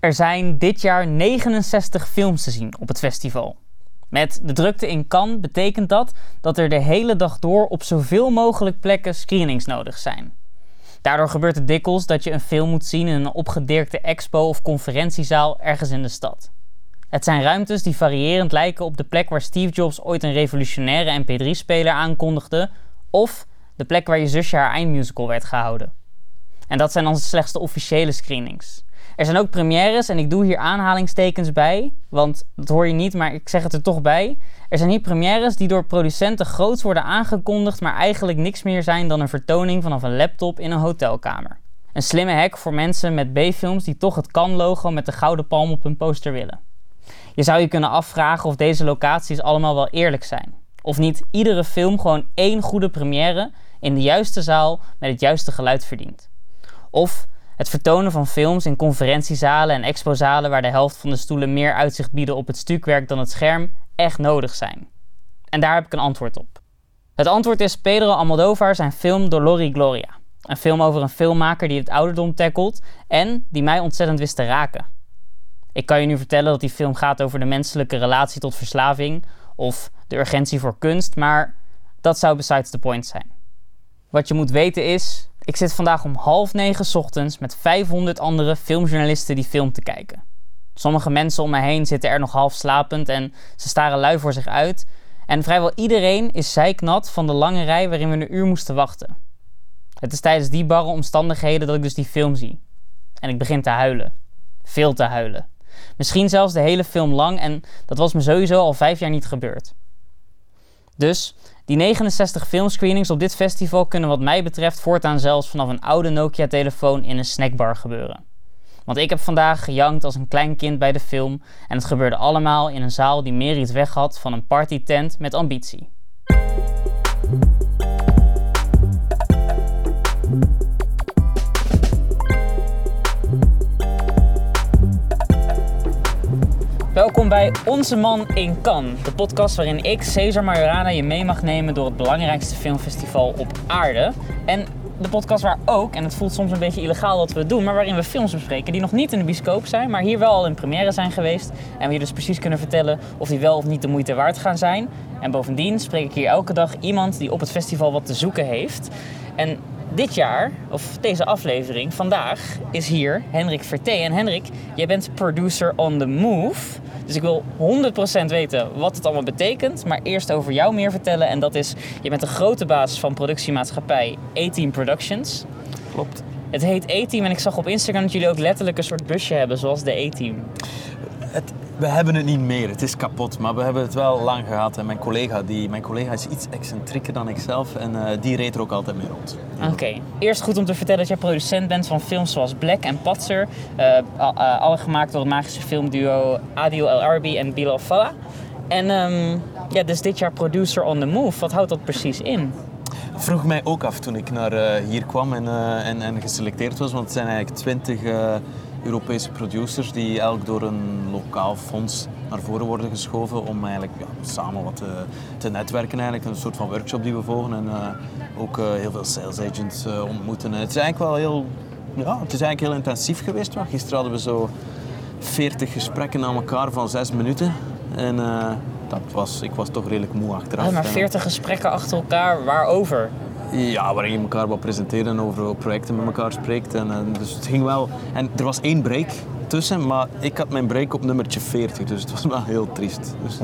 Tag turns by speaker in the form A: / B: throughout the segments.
A: Er zijn dit jaar 69 films te zien op het festival. Met de drukte in Cannes betekent dat dat er de hele dag door op zoveel mogelijk plekken screenings nodig zijn. Daardoor gebeurt het dikwijls dat je een film moet zien in een opgedirkte expo- of conferentiezaal ergens in de stad. Het zijn ruimtes die variërend lijken op de plek waar Steve Jobs ooit een revolutionaire MP3-speler aankondigde, of de plek waar je zusje haar eindmusical werd gehouden. En dat zijn dan slechts de officiële screenings. Er zijn ook premières en ik doe hier aanhalingstekens bij, want dat hoor je niet, maar ik zeg het er toch bij. Er zijn hier premières die door producenten groots worden aangekondigd, maar eigenlijk niks meer zijn dan een vertoning vanaf een laptop in een hotelkamer. Een slimme hack voor mensen met B-films die toch het kan-logo met de gouden palm op hun poster willen. Je zou je kunnen afvragen of deze locaties allemaal wel eerlijk zijn. Of niet iedere film gewoon één goede première in de juiste zaal met het juiste geluid verdient. Of het vertonen van films in conferentiezalen en expozalen waar de helft van de stoelen meer uitzicht bieden op het stukwerk dan het scherm echt nodig zijn. En daar heb ik een antwoord op. Het antwoord is Pedro Almodovar zijn film Dolor y Gloria. Een film over een filmmaker die het ouderdom tackelt en die mij ontzettend wist te raken. Ik kan je nu vertellen dat die film gaat over de menselijke relatie tot verslaving of de urgentie voor kunst, maar dat zou besides the point zijn. Wat je moet weten is, ik zit vandaag om half negen ochtends met 500 andere filmjournalisten die film te kijken. Sommige mensen om mij heen zitten er nog half slapend en ze staren lui voor zich uit. En vrijwel iedereen is zeiknat van de lange rij waarin we een uur moesten wachten. Het is tijdens die barre omstandigheden dat ik dus die film zie. En ik begin te huilen. Veel te huilen. Misschien zelfs de hele film lang en dat was me sowieso al vijf jaar niet gebeurd. Dus die 69 filmscreenings op dit festival kunnen wat mij betreft voortaan zelfs vanaf een oude Nokia-telefoon in een snackbar gebeuren. Want ik heb vandaag gejankt als een klein kind bij de film en het gebeurde allemaal in een zaal die meer iets weg had van een partytent met ambitie. Welkom bij Onze Man in Cannes, de podcast waarin ik, Cesar Majorana, je mee mag nemen door het belangrijkste filmfestival op aarde. En de podcast waar ook, en het voelt soms een beetje illegaal dat we doen, maar waarin we films bespreken die nog niet in de bioscoop zijn, maar hier wel al in première zijn geweest. En we je dus precies kunnen vertellen of die wel of niet de moeite waard gaan zijn. En bovendien spreek ik hier elke dag iemand die op het festival wat te zoeken heeft. En dit jaar, of deze aflevering, vandaag, is hier Hendrik Verté. En Hendrik, jij bent producer on the move. Dus ik wil 100% weten wat het allemaal betekent. Maar eerst over jou meer vertellen. En dat is, je bent de grote baas van productiemaatschappij A-Team Productions.
B: Klopt.
A: Het heet A-Team en ik zag op Instagram dat jullie ook letterlijk een soort busje hebben, zoals de A-Team.
B: Het, we hebben het niet meer, het is kapot, maar we hebben het wel lang gehad. En mijn collega, die, mijn collega is iets excentrieker dan ikzelf en uh, die reed er ook altijd mee rond.
A: Oké, eerst goed om te vertellen dat jij producent bent van films zoals Black en Patser. Uh, uh, alle gemaakt door het magische filmduo Adil El Arbi en Bilal Fallah. En um, ja, dus dit jaar producer on the move. Wat houdt dat precies in?
B: vroeg mij ook af toen ik naar uh, hier kwam en, uh, en, en, geselecteerd was. Want het zijn eigenlijk twintig uh, Europese producers die elk door een lokaal fonds naar voren worden geschoven om eigenlijk ja, samen wat te, te, netwerken. Eigenlijk. Een soort van workshop die we volgen en ook heel veel sales agents ontmoeten. En het is eigenlijk wel heel, ja, het is eigenlijk heel intensief geweest. Maar gisteren hadden we zo 40 gesprekken aan elkaar van zes minuten. En dat was, ik was toch redelijk moe achteraf.
A: Maar 40 gesprekken achter elkaar, waarover?
B: Ja, waarin je elkaar wat presenteert en over projecten met elkaar spreekt. En, en, dus het ging wel. En er was één break tussen, maar ik had mijn break op nummertje 40, dus het was wel heel triest. Dus,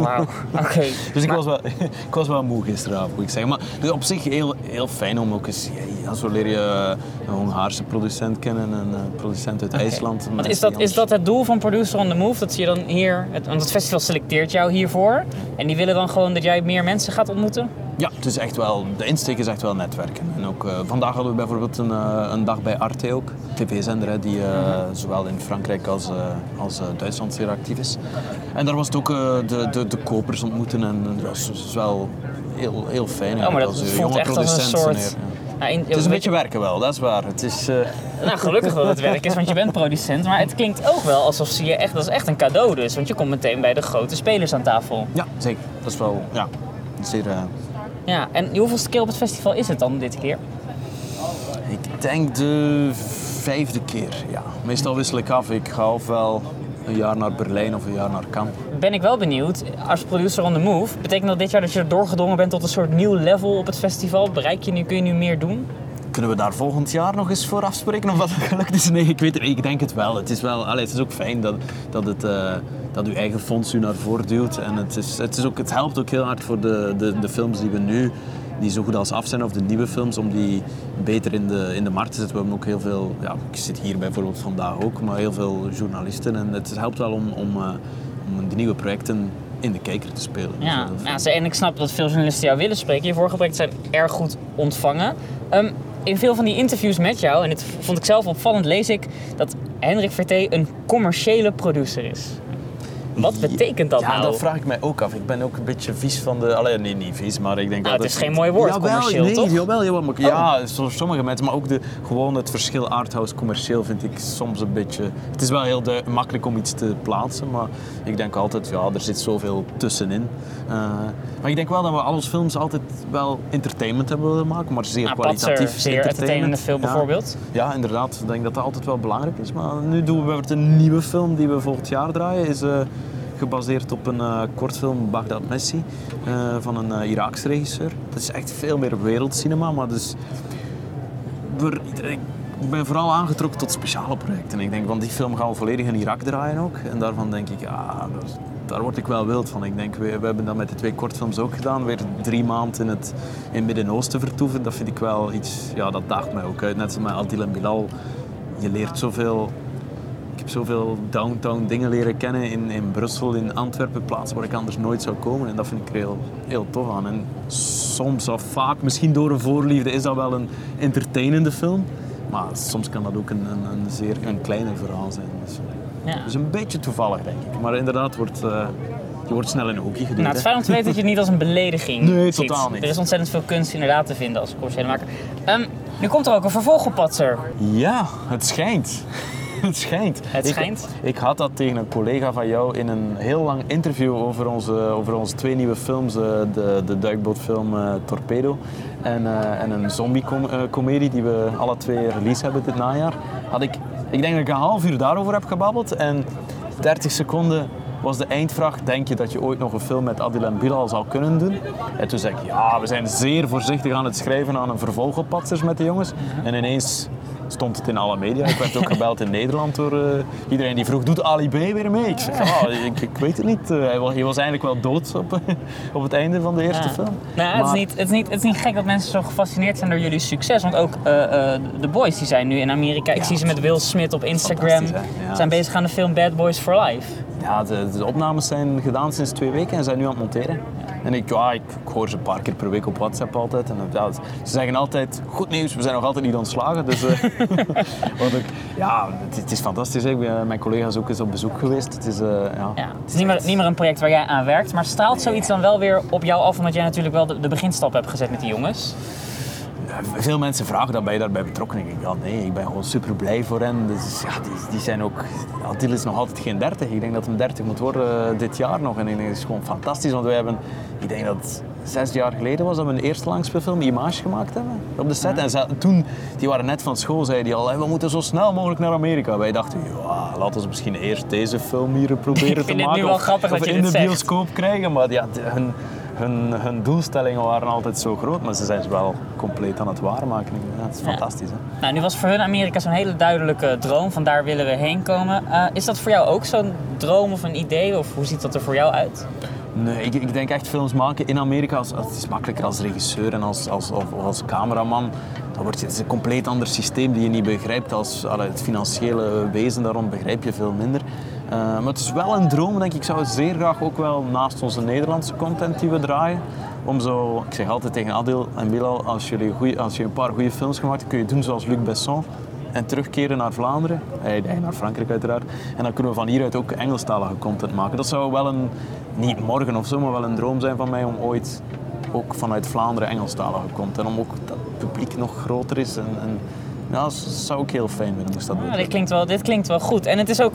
A: oké.
B: dus ik, was wel, ik was wel moe gisteravond, moet ik zeggen. Maar dus op zich heel, heel fijn om ook eens... Ja, zo leer je een Hongaarse producent kennen, een producent uit okay. IJsland.
A: Want is dat, is dat het doel van Producer on the Move? Dat je dan hier... Het, want het festival selecteert jou hiervoor. En die willen dan gewoon dat jij meer mensen gaat ontmoeten?
B: Ja, het is echt wel, de insteek is echt wel netwerken. En ook, uh, vandaag hadden we bijvoorbeeld een, uh, een dag bij Arte ook, tv-zender die uh, zowel in Frankrijk als, als Duitsland zeer actief is. En daar was het ook de, de, de kopers ontmoeten en dat was, was wel heel, heel fijn.
A: Ja, maar dat
B: als,
A: voelt echt als een soort...
B: Ja. In, het is een beetje werken wel, dat is waar. Het is,
A: Nou, gelukkig dat het werk is, want je bent producent. Maar het klinkt ook wel alsof je echt... Dat is echt een cadeau dus, want je komt meteen bij de grote spelers aan tafel.
B: Ja, zeker. Dat is wel... Ja, zeer...
A: Ja, en hoeveelste keer op het festival is het dan dit keer?
B: Ik denk de vijfde keer, ja. Meestal wissel ik af. Ik ga ofwel een jaar naar Berlijn of een jaar naar Cannes.
A: Ben ik wel benieuwd, als producer on the move, betekent dat dit jaar dat je er doorgedrongen bent tot een soort nieuw level op het festival? Bereik je nu, kun je nu meer doen?
B: Kunnen we daar volgend jaar nog eens voor afspreken of wat gelukt is? Nee, ik weet het Ik denk het wel. Het is, wel, allee, het is ook fijn dat, dat, het, uh, dat uw eigen fonds u naar voren duwt. En het, is, het, is ook, het helpt ook heel hard voor de, de, de films die we nu die zo goed als af zijn, of de nieuwe films, om die beter in de, in de markt te zetten. We hebben ook heel veel, ja, ik zit hier bijvoorbeeld vandaag ook, maar heel veel journalisten. En het helpt wel om, om, uh, om die nieuwe projecten in de kijker te spelen.
A: Ja, nou, en ik snap dat veel journalisten jou willen spreken. Je vorige projecten zijn erg goed ontvangen. Um, in veel van die interviews met jou, en dit vond ik zelf opvallend, lees ik dat Hendrik Vertee een commerciële producer is. Wat betekent dat
B: ja,
A: nou?
B: Ja, dat vraag ik mij ook af. Ik ben ook een beetje vies van de... Allee, nee, niet vies, maar ik denk
A: nou,
B: dat...
A: Het is geen mooi woord,
B: jawel,
A: commercieel,
B: nee,
A: toch?
B: Jawel, jawel. Maar, Ja, voor sommige mensen, maar ook de, gewoon het verschil arthouse commercieel vind ik soms een beetje... Het is wel heel makkelijk om iets te plaatsen, maar ik denk altijd, ja, er zit zoveel tussenin. Uh, maar ik denk wel dat we al onze films altijd wel entertainment hebben willen maken, maar zeer
A: nou,
B: kwalitatief
A: Patser, zeer entertainende film
B: ja.
A: bijvoorbeeld.
B: Ja, inderdaad. Ik denk dat dat altijd wel belangrijk is. Maar nu doen we bijvoorbeeld een nieuwe film die we volgend jaar draaien. Is, uh, gebaseerd op een uh, kortfilm Baghdad Messi uh, van een uh, Iraakse regisseur. Dat is echt veel meer wereldcinema, maar dus ik ben vooral aangetrokken tot speciale projecten. Ik denk van die film gaan we volledig in Irak draaien ook. En daarvan denk ik, ja, daar word ik wel wild van. Ik denk, we, we hebben dat met de twee kortfilms ook gedaan. Weer drie maanden in het in Midden-Oosten vertoeven. Dat vind ik wel iets, ja, dat daagt mij ook uit. Net zoals met Adil en Bilal. Je leert zoveel ik heb zoveel downtown dingen leren kennen in, in Brussel, in Antwerpen, plaatsen waar ik anders nooit zou komen. En dat vind ik er heel, heel tof aan. En soms of vaak, misschien door een voorliefde, is dat wel een entertainende film. Maar soms kan dat ook een, een, een zeer een kleiner verhaal zijn. Dus,
A: ja.
B: dus een beetje toevallig, denk ik. Maar inderdaad, wordt, uh, je wordt snel in een hoekje geduwd.
A: Nou, het is fijn om te weten dat je het niet als een belediging
B: Nee,
A: ziet.
B: totaal niet.
A: Er is ontzettend veel kunst inderdaad te vinden als commerciële maker. Um, nu komt er ook een vervolg op Patser.
B: Ja, het schijnt. Het schijnt.
A: Het schijnt.
B: Ik, ik, had dat tegen een collega van jou in een heel lang interview over onze, over onze twee nieuwe films. Uh, de, de duikbootfilm uh, Torpedo en, uh, en een zombie-comedie die we alle twee release hebben dit najaar. Had ik, ik denk dat ik een half uur daarover heb gebabbeld en 30 seconden was de eindvraag, denk je dat je ooit nog een film met Adil en Bilal zou kunnen doen? En toen zei ik, ja, we zijn zeer voorzichtig aan het schrijven aan een vervolg op Patsers met de jongens. En ineens stond het in alle media. Ik werd ook gebeld in Nederland door uh, iedereen die vroeg, doet Ali B weer mee? Ik zeg, ah, ik, ik, weet het niet. Uh, hij, was, hij, was, eigenlijk wel dood op, op het einde van de eerste
A: ja.
B: film.
A: Nou, het, is niet, het, is niet, het is niet gek dat mensen zo gefascineerd zijn door jullie succes. Want ook uh, de boys die zijn nu in Amerika. Ik
B: Ja,
A: zie ze met Will Smith op Instagram.
B: Ja.
A: Zijn bezig aan de film Bad Boys for Life.
B: Ja, de, de opnames zijn gedaan sinds twee weken en zijn nu aan het monteren. En ik, ja, ik, ik hoor ze een paar keer per week op WhatsApp altijd. En ja, ze zeggen altijd, goed nieuws, we zijn nog altijd niet ontslagen. Dus, uh, want ik, ja, het, het, is fantastisch. Hè. Ik ben, mijn collega's ook eens op bezoek geweest. Het is, uh, ja,
A: Ja, het is niet meer, niet meer een project waar jij aan werkt, maar straalt zoiets dan wel weer op jou af, omdat jij natuurlijk wel de, de beginstap hebt gezet met die jongens?
B: Veel mensen vragen dat ben je daarbij betrokken. Ik denk, ja, nee, ik ben gewoon super blij voor hen. Dus, ja, die, die zijn ook... Adil is nog altijd geen 30. Ik denk dat hij 30 moet worden uh, dit jaar nog. En ik denk, dat is gewoon fantastisch, want wij hebben... Ik denk dat het zes jaar geleden was dat we een eerste langspeelfilm, Image, gemaakt hebben op de set. En ze, toen, die waren net van school, zeiden die al, hey, we moeten zo snel mogelijk naar Amerika. Wij dachten, ja, laten we misschien eerst deze film hier proberen
A: Ik
B: te
A: vind het
B: maken.
A: nu wel grappig
B: of
A: dat je
B: in de
A: zegt.
B: bioscoop krijgen. Maar ja, hun, hun, hun doelstellingen waren altijd zo groot, maar ze zijn ze wel compleet aan het waarmaken. Ja, het is fantastisch. Hè?
A: Nou, nu was voor hun Amerika zo'n hele duidelijke droom, van daar willen we heen komen. Eh, is dat voor jou ook zo'n droom of een idee, of hoe ziet dat er voor jou uit?
B: Nee, ik, ik denk echt films maken in Amerika. Als, het is makkelijker als regisseur en als, als, of, als cameraman. Dan wordt, het is een compleet ander systeem die je niet begrijpt. Als, allee, het financiële wezen daarom begrijp je veel minder. Eh, maar het is wel een droom, denk ik. Ik zou zeer graag ook wel naast onze Nederlandse content die we draaien. Om zo, ik zeg altijd tegen Adil en Bilal, als, jullie als je een paar goede films gemaakt hebt, kun je doen zoals Luc Besson. En terugkeren naar Vlaanderen, eh, nee, naar Frankrijk uiteraard. En dan kunnen we van hieruit ook Engelstalige content maken. Dat zou wel een, niet morgen of zo, maar wel een droom zijn van mij om ooit ook vanuit Vlaanderen Engelstalige content. Om ook dat het publiek nog groter is. En, en ja, dat zou ik heel fijn vinden moest dat
A: Nou,
B: doen.
A: dit, klinkt wel, dit klinkt wel goed. En het is ook,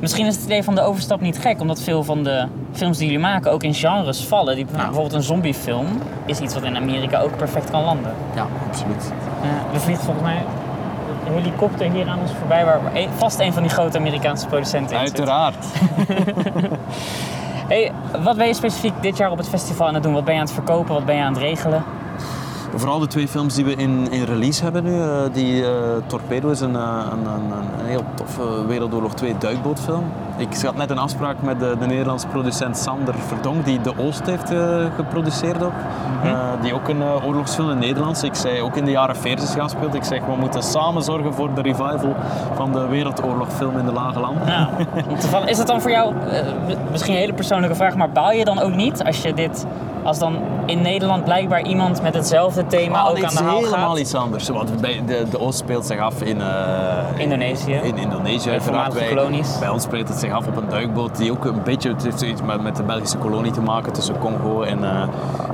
A: misschien is het idee van de overstap niet gek, omdat veel van de films die jullie maken ook in genres vallen. Die, nou, bijvoorbeeld een zombiefilm is iets wat in Amerika ook perfect kan landen.
B: Ja, absoluut.
A: Eh, er vliegt volgens mij helikopter hier aan ons voorbij, waar een- vast een van die grote Amerikaanse producenten in zit.
B: Uiteraard.
A: Hey, wat ben je specifiek dit jaar op het festival aan het doen? Wat ben je aan het verkopen? Wat ben je aan het regelen?
B: Vooral de twee films die we in, in release hebben nu. eh, die eh, Torpedo is een, eh, een, een, een heel toffe Wereldoorlog 2 duikbootfilm. Ik had net een afspraak met de, de Nederlandse producent Sander Verdonk, die De Oost heeft geproduceerd ook. Eh, die ook een oorlogsfilm in Nederlands. Ik zei ook in de jaren 40 gaan speelt. Ik zeg, we moeten samen zorgen voor de revival van de Wereldoorlogfilm in de Lage Landen.
A: Toevallig- is dat dan voor jou, misschien een hele persoonlijke vraag, maar baal je dan ook niet als je dit, als dan in Nederland blijkbaar iemand met hetzelfde thema
B: Maar
A: ook aan de haal
B: helemaal
A: gaat?
B: iets anders. Want bij de, de Oost speelt zich af in, eh,
A: Indonesië.
B: In Indonesië,
A: voormalige
B: Bij,
A: kolonies.
B: bij ons speelt het zich af op een duikboot die ook een beetje het heeft iets met, met de Belgische kolonie te maken tussen Congo en, eh,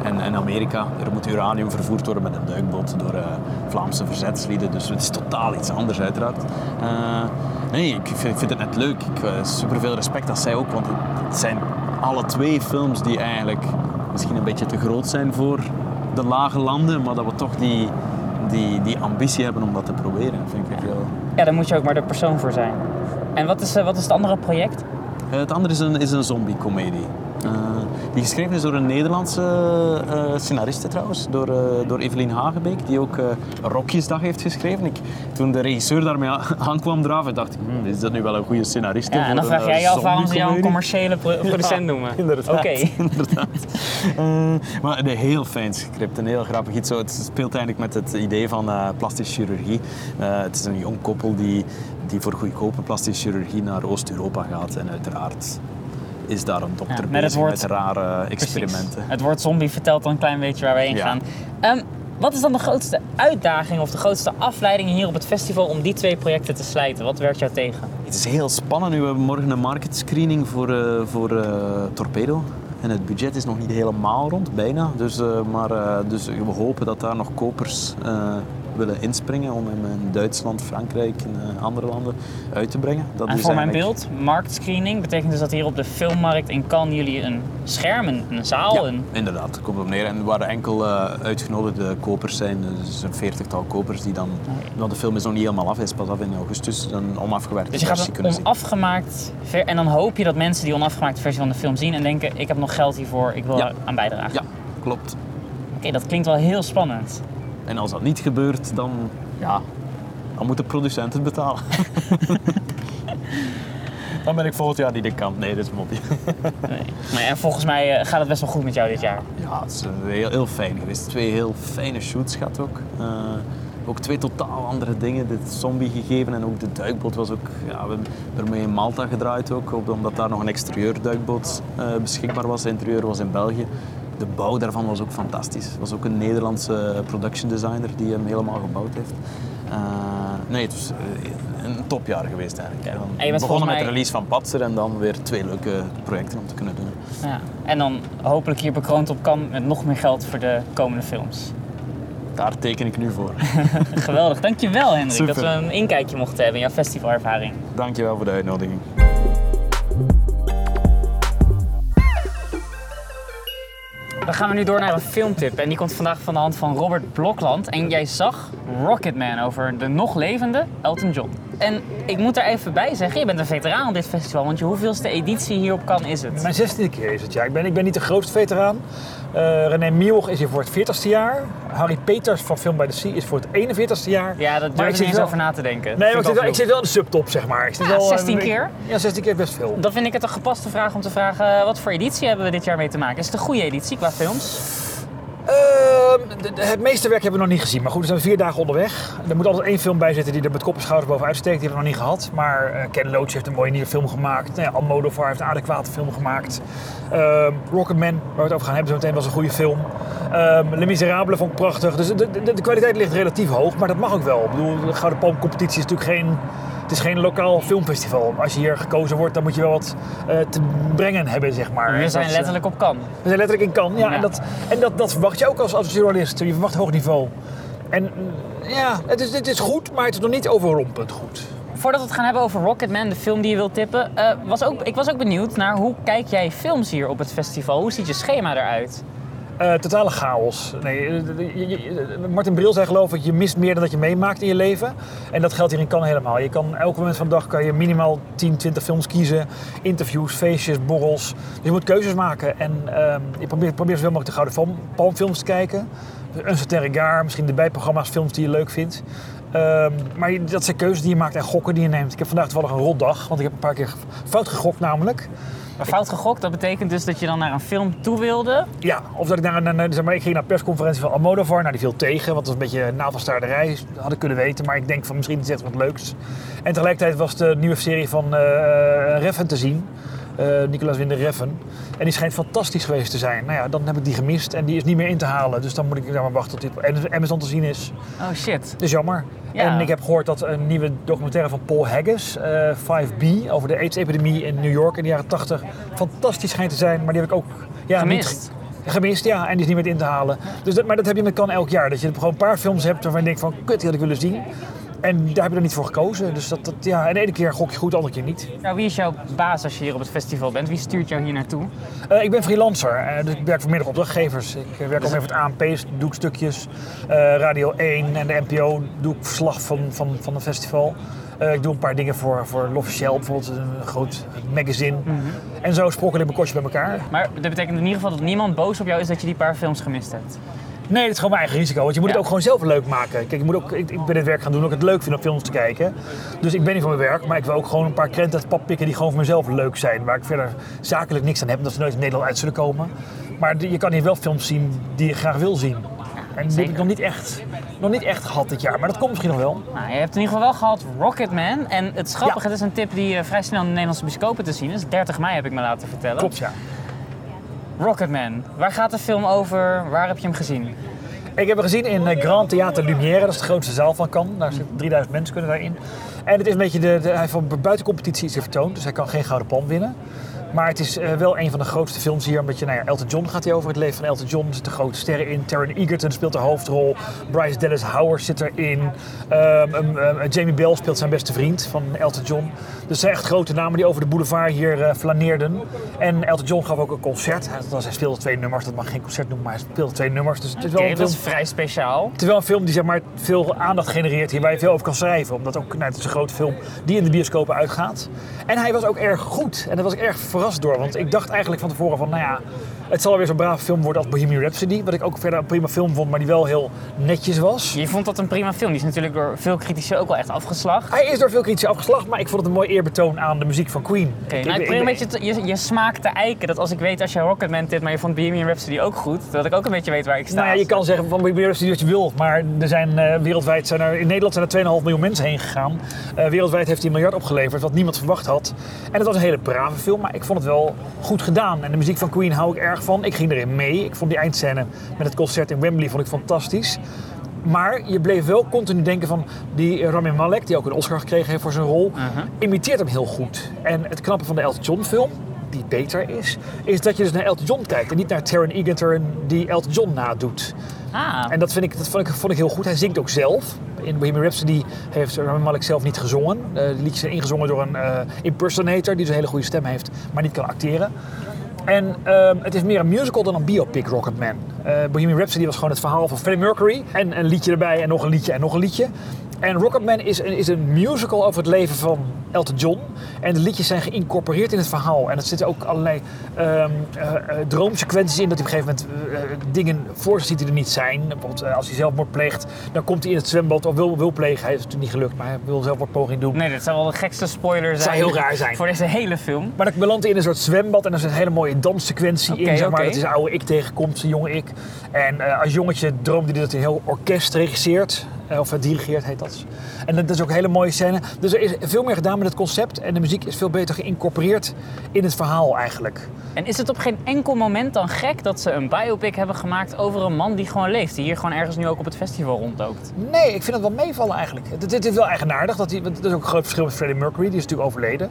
B: en, en Amerika. Er moet uranium vervoerd worden met een duikboot door eh, Vlaamse verzetslieden. Dus het is totaal iets anders, uiteraard. Nee, ik vind, het net leuk. Ik heb super veel respect dat zij ook, want het zijn alle twee films die eigenlijk misschien een beetje te groot zijn voor de lage landen, maar dat we toch die, die, die ambitie hebben om dat te proberen. Vind ik heel,
A: Ja, daar moet je ook maar de persoon voor zijn. En wat is, eh, wat is het andere project?
B: Eh, Het andere is een, is een zombie-comedie. Eh, die geschreven is door een Nederlandse eh scenariste trouwens, door, eh, door Evelien Hagebeek, die ook Rokjesdag heeft geschreven. Ik, toen de regisseur daarmee aankwam draven, dacht ik, hmm, is dat nu wel een goede scenariste?
A: Ja, en dan vraag jij je af waarom ze jou een commerciële pro- producent noemen.
B: Inderdaad.
A: Oké.
B: inderdaad. Maar een heel fijn script, een heel grappig iets. Zo, Het speelt eigenlijk met het idee van plastische chirurgie. Het is een jong koppel die, die voor goedkope plastische chirurgie naar Oost-Europa gaat. En uiteraard is daar een dokter
A: Ja, met
B: bezig
A: woord-
B: met rare
A: Precies.
B: experimenten.
A: Het woord zombie vertelt dan een klein beetje waar we heen
B: Ja.
A: gaan. Ehm, wat is dan de grootste uitdaging of de grootste afleiding hier op het festival om die twee projecten te slijten? Wat werkt jou tegen?
B: Het is heel spannend. Nu we hebben morgen een market screening voor, eh, voor eh, Torpedo. En het budget is nog niet helemaal rond, bijna. Dus, eh, maar, dus we hopen dat daar nog kopers willen inspringen om hem in Duitsland, Frankrijk en eh, andere landen uit te brengen. Dat
A: En voor mijn beeld, marktscreening betekent dus dat hier op de filmmarkt in Cannes jullie een scherm, een, een zaal,
B: Ja,
A: een...
B: inderdaad, komt op neer. En waar enkel eh, uitgenodigde kopers zijn, dus een veertigtal kopers die dan, want de film is nog niet helemaal af, hij is pas af in augustus, een onafgewerkte
A: Dus je gaat
B: versie
A: een
B: kunnen
A: onafgemaakt ver- en dan hoop je dat mensen die onafgemaakte versie van de film zien en denken ik heb nog geld hiervoor, ik wil
B: Ja.
A: aan bijdragen.
B: Ja, klopt.
A: Oké, dat klinkt wel heel spannend.
B: En als dat niet gebeurt, dan, ja, dan moet de producent het betalen. dan ben ik volgend jaar niet de kant. Nee, dat is mopje.
A: Nee. Maar, en volgens mij eh, gaat het best wel goed met jou dit jaar.
B: Ja, het is eh, heel, heel fijn geweest. Twee heel fijne shoots gehad ook. Eh, ook twee totaal andere dingen. Dit zombie gegeven en ook de duikboot was ook... Ja, we hebben ermee in Malta gedraaid ook, omdat daar nog een exterieur duikboot eh, beschikbaar was. De interieur was in België. De bouw daarvan was ook fantastisch. Het was ook een Nederlandse production designer die hem helemaal gebouwd heeft. Eh, nee, het was eh, een topjaar geweest eigenlijk.
A: Ja. En
B: begonnen met de release van Patser en dan weer twee leuke projecten om te kunnen doen.
A: Ja. En dan hopelijk hier bekroond op kan met nog meer geld voor de komende films.
B: Daar teken ik nu voor.
A: Geweldig, dankjewel Hendrik
B: Super.
A: dat we een inkijkje mochten hebben in jouw festivalervaring.
B: Dankjewel voor de uitnodiging.
A: Dan gaan we nu door naar een filmtip en die komt vandaag van de hand van Robert Blokland. En jij zag Rocketman over de nog levende Elton John. En ik moet er even bij zeggen, je bent een veteraan op dit festival, want je hoeveelste editie hierop kan is het?
C: Mijn zestiende keer is het, ja. Ik ben, ik ben niet de grootste veteraan. Eh René Mioch is hier voor het 40ste jaar. Harry Peters van Film by the Sea is voor het 41ste jaar.
A: Ja, daar
C: Maar
A: durf
C: ik
A: niet eens over na te denken.
C: Nee, maar ik zit, wel, ik zit wel in de subtop, zeg maar. Ik zit
A: Ja,
C: wel, eh,
A: 16
C: ik-
A: keer?
C: Ja, 16 keer best veel.
A: Dan vind ik het een gepaste vraag om te vragen, eh, wat voor editie hebben we dit jaar mee te maken? Is het een goede editie qua films?
C: Ehm, de- de- het meeste werk hebben we nog niet gezien. Maar goed, we zijn vier dagen onderweg. Er moet altijd één film bij zitten die er met kop en schouders bovenuit steekt. Die hebben we nog niet gehad. Maar eh, Ken Loach heeft een mooie nieuwe film gemaakt. Nou ja, Almodovar heeft een adequate film gemaakt. Ehm Rocketman, waar we het over gaan hebben zo meteen, was een goede film. Ehm Les Miserables vond ik prachtig. Dus de, de, de kwaliteit ligt relatief hoog. Maar dat mag ook wel. Ik bedoel, de Gouden Palmcompetitie is natuurlijk geen... Het is geen lokaal filmfestival. Als je hier gekozen wordt, dan moet je wel wat eh, te brengen hebben, zeg maar.
A: We zijn
C: dat, eh,
A: letterlijk op kan.
C: we zijn letterlijk in kan. Ja,
A: Ja.
C: En, dat, en dat, dat verwacht je ook als, als journalist. Je verwacht hoog niveau. En ja, het is, is goed, maar het is nog niet overrompend goed.
A: Voordat we het gaan hebben over Rocketman, de film die je wilt tippen, eh, was ook, ik was ook benieuwd naar hoe kijk jij films hier op het festival? Hoe ziet je schema eruit?
C: Eh, totale chaos. Nee, eh, je- je- je- Martin Bril zei geloof ik, je mist meer dan dat je meemaakt in je leven. En dat geldt hier in Cannes helemaal. Je kan elk moment van de dag kan je minimaal 10, 20 films kiezen. Interviews, feestjes, borrels. Dus je moet keuzes maken. En ehm, je probeert, probeert zoveel mogelijk de Gouden Palm- Palmfilms te kijken. Certain regard, misschien de bijprogramma's, films die je leuk vindt. Ehm, maar dat zijn keuzes die je maakt en gokken die je neemt. Ik heb vandaag toevallig een rotdag, want ik heb een paar keer fout gegokt namelijk.
A: Maar fout gegokt, dat betekent dus dat je dan naar een film toe wilde.
C: Ja, of dat ik naar een, een- zeg maar, ik ging naar een persconferentie van Almodovar, nou die viel tegen, want dat was een beetje navelstaarderij, had ik kunnen weten, maar ik denk van misschien is het wat leuks. En tegelijkertijd was de nieuwe serie van eh Reffen te zien, eh Nicolas Winde Reffen, en die schijnt fantastisch geweest te zijn. Nou ja, dan heb ik die gemist en die is niet meer in te halen, dus dan moet ik maar wachten tot die op Amazon te zien is.
A: Oh shit.
C: Dat is jammer.
A: Ja.
C: En ik heb gehoord dat een nieuwe documentaire van Paul Haggis, eh 5B, over de AIDS-epidemie in New York in de jaren 80, fantastisch schijnt te zijn. Maar die heb ik ook ja,
A: Gemist.
C: Niet, gemist, ja. En die is niet meer in te halen. Dus dat, maar dat heb je met kan elk jaar. Dat je gewoon een paar films hebt waarvan je denkt van, kut, die had ik willen zien. En daar heb je dan niet voor gekozen. Dus dat, dat, ja, en de ene keer gok je goed, de andere keer niet.
A: Nou, wie is jouw baas als je hier op het festival bent? Wie stuurt jou hier naartoe?
C: Eh, ik ben freelancer, eh, dus ik werk voor meerdere opdrachtgevers. Ik eh, werk mee voor het ANP, doe ik stukjes. Radio 1 en de NPO doe ik verslag van, van, van het festival. Ik doe een paar dingen voor, voor L'Officiel, bijvoorbeeld een groot magazine. En zo sprokkel ik mijn kostje bij elkaar.
A: Maar dat betekent in ieder geval dat niemand boos op jou is dat je die paar films gemist hebt.
C: Nee, dat is gewoon mijn eigen risico. Want je moet
A: Ja.
C: het ook gewoon zelf leuk maken. Kijk, ik, moet ook, ik, ik ben dit werk gaan doen omdat ik het leuk vind om films te kijken. Dus ik ben niet van mijn werk, maar ik wil ook gewoon een paar krenten uit het pap pikken die gewoon voor mezelf leuk zijn. Waar ik verder zakelijk niks aan heb, omdat ze nooit in Nederland uit zullen komen. Maar je kan hier wel films zien die je graag wil zien. En die heb ik nog niet, echt, nog niet echt gehad dit jaar, maar dat komt misschien nog wel.
A: Nou, je hebt in ieder geval wel gehad Rocketman. En het is grappig,
C: Ja.
A: het is een tip die eh, vrij snel in de Nederlandse bioscopen te zien is. 30 mei heb ik me laten vertellen.
C: Klopt, ja.
A: Rocketman. Waar gaat de film over? Waar heb je hem gezien?
C: Ik heb hem gezien in eh, Grand Theater Lumière, dat is de grootste zaal van Cannes. Daar zitten 3000 mensen kunnen daarin. En het is een beetje de, hij van buiten competitie iets vertoond, dus hij kan geen gouden palm winnen. Maar het is eh, wel een van de grootste films hier. Een beetje, nou ja, Elton John gaat hier over. Het leven van Elton John. Er zitten grote sterren in. Taron Egerton speelt de hoofdrol. Bryce Dallas Howard zit erin. Um, um, Jamie Bell speelt zijn beste vriend van Elton John. Dus zijn echt grote namen die over de boulevard hier eh, flaneerden. En Elton John gaf ook een concert. Hij, speelde twee nummers. Dat mag geen concert noemen, maar hij speelde twee nummers. Dus het is wel een
A: dat
C: film
A: is vrij speciaal.
C: het is wel een film die zeg maar, veel aandacht genereert hier, waar je veel over kan schrijven. Omdat ook, nou, het is een grote film die in de bioscopen uitgaat. En hij was ook erg goed. En daar was ik erg verrast door. Want ik dacht eigenlijk van tevoren van, nou ja, het zal weer zo'n brave film worden als Bohemian Rhapsody. Wat ik ook verder een prima film vond, maar die wel heel netjes was.
A: Je vond dat een prima film. Die is natuurlijk door veel critici ook wel echt afgeslacht.
C: Hij is door veel critici afgeslacht, maar ik vond het een mooi eerbetoon aan de muziek van Queen.
A: Oké, nou, ik probeer een beetje te- je, je smaak te eiken. Dat als ik weet als je Rocketman dit, maar je vond Bohemian Rhapsody ook goed, dat ik ook een beetje weet waar ik sta.
C: Nou ja, je kan zeggen van Bohemian Rhapsody wat je wil, maar er zijn eh, wereldwijd zijn er, in Nederland zijn er 2,5 miljoen mensen heen gegaan. Eh, wereldwijd heeft hij een miljard opgeleverd, wat niemand verwacht had. En het was een hele brave film, maar ik vond het wel goed gedaan. En de muziek van Queen hou ik erg van. Ik ging erin mee. Ik vond die eindscène met het concert in Wembley vond ik fantastisch. Maar je bleef wel continu denken van die Rami Malek, die ook een Oscar gekregen heeft voor zijn rol, imiteert hem heel goed. En het knappe van de Elton John film, die beter is, is dat je dus naar Elton John kijkt en niet naar Taron Egerton die Elton John nadoet.
A: Ah,
C: En dat, vind ik, dat vond, ik, vond ik heel goed. Hij zingt ook zelf. In Bohemian Rhapsody heeft Rami Malek zelf niet gezongen. Eh, de liedjes zijn ingezongen door een eh, impersonator die dus een hele goede stem heeft, maar niet kan acteren. En ehm, het is meer een musical dan een biopic, Rocketman. Eh Bohemian Rhapsody was gewoon het verhaal van Freddie Mercury. En een liedje erbij en nog een liedje en nog een liedje. En Rocketman is een, is een musical over het leven van Elton John. En de liedjes zijn geïncorporeerd in het verhaal. En er zitten ook allerlei ehm, eh, eh, droomsequenties in. Dat hij op een gegeven moment eh, dingen voor zich ziet die er niet zijn. Bijvoorbeeld als hij zelfmoord pleegt, dan komt hij in het zwembad of wil, wil plegen. Hij is natuurlijk niet gelukt, maar hij wil zelfmoordpoging doen.
A: nee, dat zou wel de gekste spoiler zijn.
C: zou heel raar zijn.
A: Voor deze hele film.
C: Maar dan belandt hij in een soort zwembad en er is een hele mooie danssequentie in. Zeg maar. Dat is een oude ik tegenkomt, zijn jonge ik. En als jongetje droomde hij dat hij een heel orkest regisseert. Eh, of eh, dirigeert heet dat. En dat is ook een hele mooie scène. Dus er is veel meer gedaan met het concept. En de muziek is veel beter geïncorporeerd in het verhaal eigenlijk.
A: En is het op geen enkel moment dan gek dat ze een biopic hebben gemaakt over een man die gewoon leeft? Die hier gewoon ergens nu ook op het festival rondloopt?
C: Nee, ik vind het wel meevallen eigenlijk. Het is wel eigenaardig. Dat hij, er is ook een groot verschil met Freddie Mercury. Die is natuurlijk overleden.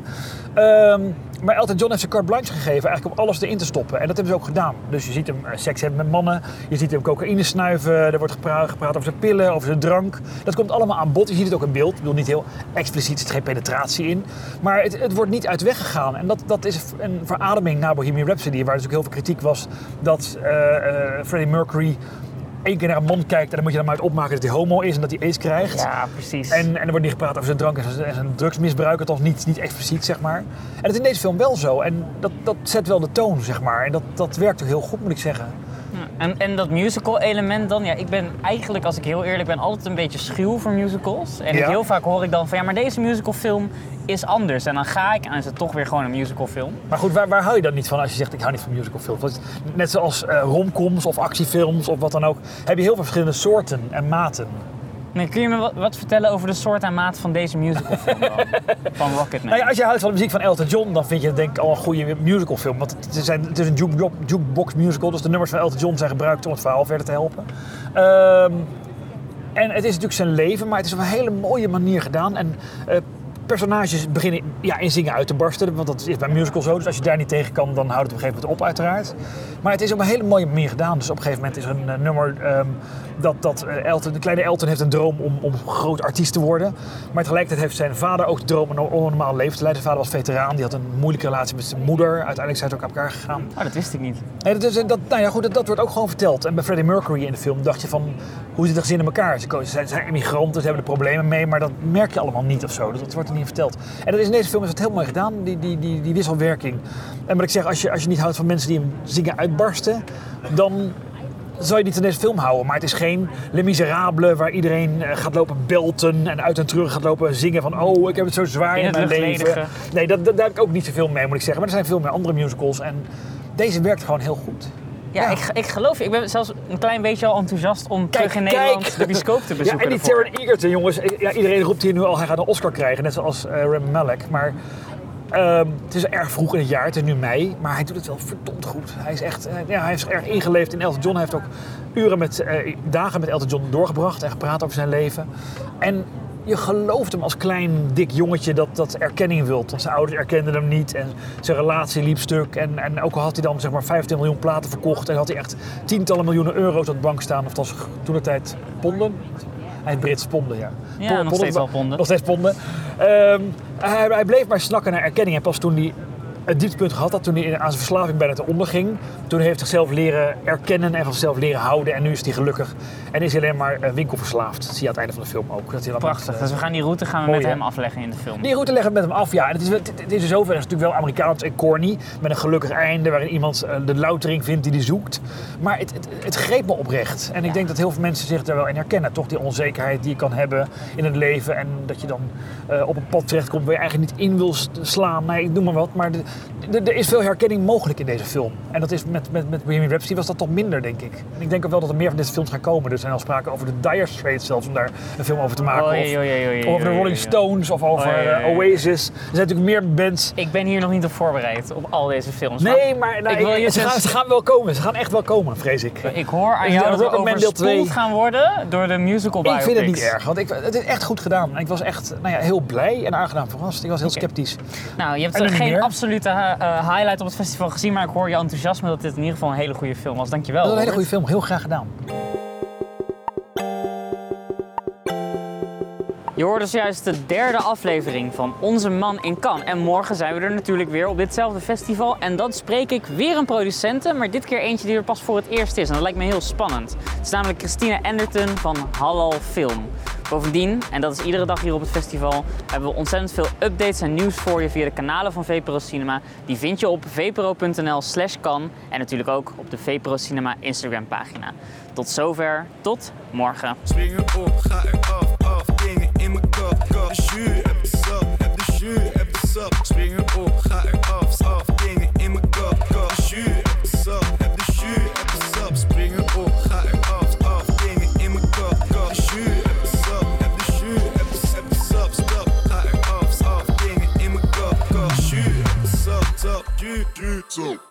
C: Ehm, Maar Elton John heeft zijn carte blanche gegeven eigenlijk om alles erin te stoppen. En dat hebben ze ook gedaan. Dus je ziet hem eh, seks hebben met mannen. Je ziet hem cocaïne snuiven. Er wordt gepra- gepraat over zijn pillen, over zijn drank. Dat komt allemaal aan bod. Je ziet het ook in beeld. Ik bedoel, niet heel expliciet, er zit geen penetratie in. Maar het, het wordt niet uit weg gegaan. En dat, dat is een verademing na Bohemian Rhapsody. Waar dus ook heel veel kritiek was dat eh, eh, Freddie Mercury één keer naar een man kijkt... en dan moet je dan maar uit opmaken dat hij homo is en dat hij aids krijgt.
A: Ja, precies.
C: En, en er wordt niet gepraat over zijn drank en zijn, en zijn drugsmisbruik, althans niet, niet expliciet, zeg maar. En dat is in deze film wel zo. En dat, dat zet wel de toon, zeg maar. En dat, dat werkt ook heel goed, moet ik zeggen.
A: En, en dat musical element dan, ja, ik ben eigenlijk, als ik heel eerlijk ben, altijd een beetje schuw voor musicals. En
C: Ja.
A: heel vaak hoor ik dan van, ja, maar deze musicalfilm is anders. En dan ga ik en is het toch weer gewoon een musicalfilm.
C: Maar goed, waar, waar hou je dan niet van als je zegt ik hou niet van musicalfilms? Net zoals eh, romcoms of actiefilms of wat dan ook, heb je heel veel verschillende soorten en maten.
A: Nee, kun je me wat, wat vertellen over de soort en maat van deze musicalfilm van Rocketman?
C: Nou ja, als je houdt van de muziek van Elton John, dan vind je het denk ik al een goede musicalfilm. Want het is, een- het is een juke- jukebox musical, dus de nummers van Elton John zijn gebruikt om het verhaal verder te helpen. Ehm, en het is natuurlijk zijn leven, maar het is op een hele mooie manier gedaan. En eh, personages beginnen ja, in zingen uit te barsten, want dat is bij musical zo. Dus als je daar niet tegen kan, dan houdt het op een gegeven moment op uiteraard. Maar het is op een hele mooie manier gedaan. Dus op een gegeven moment is er een eh, nummer ehm, dat, dat eh, Elton, de kleine Elton heeft een droom om, om groot artiest te worden. Maar tegelijkertijd heeft zijn vader ook de droom om een normaal leven te leiden. Zijn vader was veteraan, die had een moeilijke relatie met zijn moeder. Uiteindelijk zijn ze ook uit elkaar gegaan.
A: Oh, dat wist ik niet.
C: Nee, dat, is, dat, nou ja, goed, dat, dat wordt ook gewoon verteld. En bij Freddie Mercury in de film dacht je van, hoe zit het gezin in elkaar? Ze zijn, zijn immigranten, ze hebben er problemen mee, maar dat merk je allemaal niet of zo. Dat, dat wordt er niet verteld. En dat is in deze film is het heel mooi gedaan, die, die, die, die wisselwerking. En wat ik zeg, als je, als je niet houdt van mensen die hem zingen uitbarsten, dan zou je niet in deze film houden. Maar het is geen Les Miserables waar iedereen eh, gaat lopen belten en uit en terug gaat lopen zingen van oh, ik heb het zo zwaar
A: In
C: mijn leven. Nee, dat, dat, daar heb ik ook niet zoveel mee, moet ik zeggen. Maar er zijn veel meer andere musicals en deze werkt gewoon heel goed.
A: Ja, Ik, ik geloof je. Ik ben zelfs een klein beetje al enthousiast om terug in Nederland de bioscoop te bezoeken.
C: Ja, en die. Taron Egerton, jongens. Ja, iedereen roept hier nu al, hij gaat een Oscar krijgen. Net zoals eh Rami Malek. Maar ehm, het is erg vroeg in het jaar. Het is nu mei. Maar hij doet het wel verdomd goed. Hij is echt, eh, ja, hij is erg ingeleefd in Elton John. Hij heeft ook uren met, eh, dagen met Elton John doorgebracht. En gepraat over zijn leven. En je gelooft hem als klein, dik jongetje dat, dat erkenning wilt. Want zijn ouders erkenden hem niet en zijn relatie liep stuk. En, en ook al had hij dan zeg maar 15 miljoen platen verkocht... en had hij echt tientallen miljoenen euro's op de bank staan. Of dat was toen de tijd ponden. Hij Brits ponden, ja.
A: Ja,
C: Pon-
A: nog steeds wel ponden.
C: Nog steeds ponden. Ehm, hij, hij bleef maar snakken naar erkenning. En pas toen hij het dieptepunt gehad had, toen hij aan zijn verslaving bijna te onderging... toen heeft hij zichzelf leren erkennen en van zichzelf leren houden. En nu is hij gelukkig. En is hij alleen maar eh, winkelverslaafd. Dat zie je aan het einde van de film ook. Dat hij
A: Prachtig.
C: eh,
A: Dus we gaan die route gaan we
C: mooi,
A: met hem afleggen in de film.
C: die route leggen we met hem af, ja. En het is, het, het is in zoverre natuurlijk wel Amerikaans en corny. Met een gelukkig einde waarin iemand eh, de loutering vindt die hij zoekt. Maar het, het, het greep me oprecht. En ik denk dat heel veel mensen zich daar wel in herkennen. Toch die onzekerheid die je kan hebben in het leven. En dat je dan eh, op een pad terechtkomt waar je eigenlijk niet in wil slaan. Nee, ik noem maar wat. Maar de- er is veel herkenning mogelijk in deze film. En dat is met, met, met Bohemian Rhapsody was dat toch minder, denk ik. En ik denk ook wel dat er meer van deze films gaan komen. Er zijn al sprake over de Dire Straits zelfs om daar een film over te maken. Of, over de Rolling. Stones of over eh. Oasis. Er zijn natuurlijk meer bands.
A: Ik ben hier nog niet op voorbereid op al deze films.
C: Nee, maar nou,
A: ik wil je
C: ze, gaan,
A: dus-
C: ze gaan wel komen. Ze gaan echt wel komen, vrees ik.
A: Ik hoor aan
C: Ja,
A: jou
C: dat
A: overspoeld gaan worden door de musical
C: Ik vind het
A: biopics.
C: niet erg, want ik, het is echt goed gedaan. Ik was echt nou ja, heel blij en aangenaam verrast. Ik was heel sceptisch.
A: Nou, je hebt
C: er
A: geen
C: meer?
A: Absolute eh, highlight op het festival gezien, maar ik hoor je enthousiasme dat dit in ieder geval een hele goede film was. Dankjewel.
C: Een hele goede film, heel graag gedaan.
A: Je hoort dus juist de derde aflevering van Onze Man in Cannes. En morgen zijn we er natuurlijk weer op ditzelfde festival. En dan spreek ik weer een producente, maar dit keer eentje die er pas voor het eerst is. En dat lijkt me heel spannend. Het is namelijk Christine Anderton van Halal Film. Bovendien, en dat is iedere dag hier op het festival, hebben we ontzettend veel updates en nieuws voor je via de kanalen van VPRO Cinema. Die vind je op vpro.nl slash kan en natuurlijk ook op de VPRO Cinema Instagram pagina. Tot zover, tot morgen.
D: Op, ga dingen in mijn kop, eraf,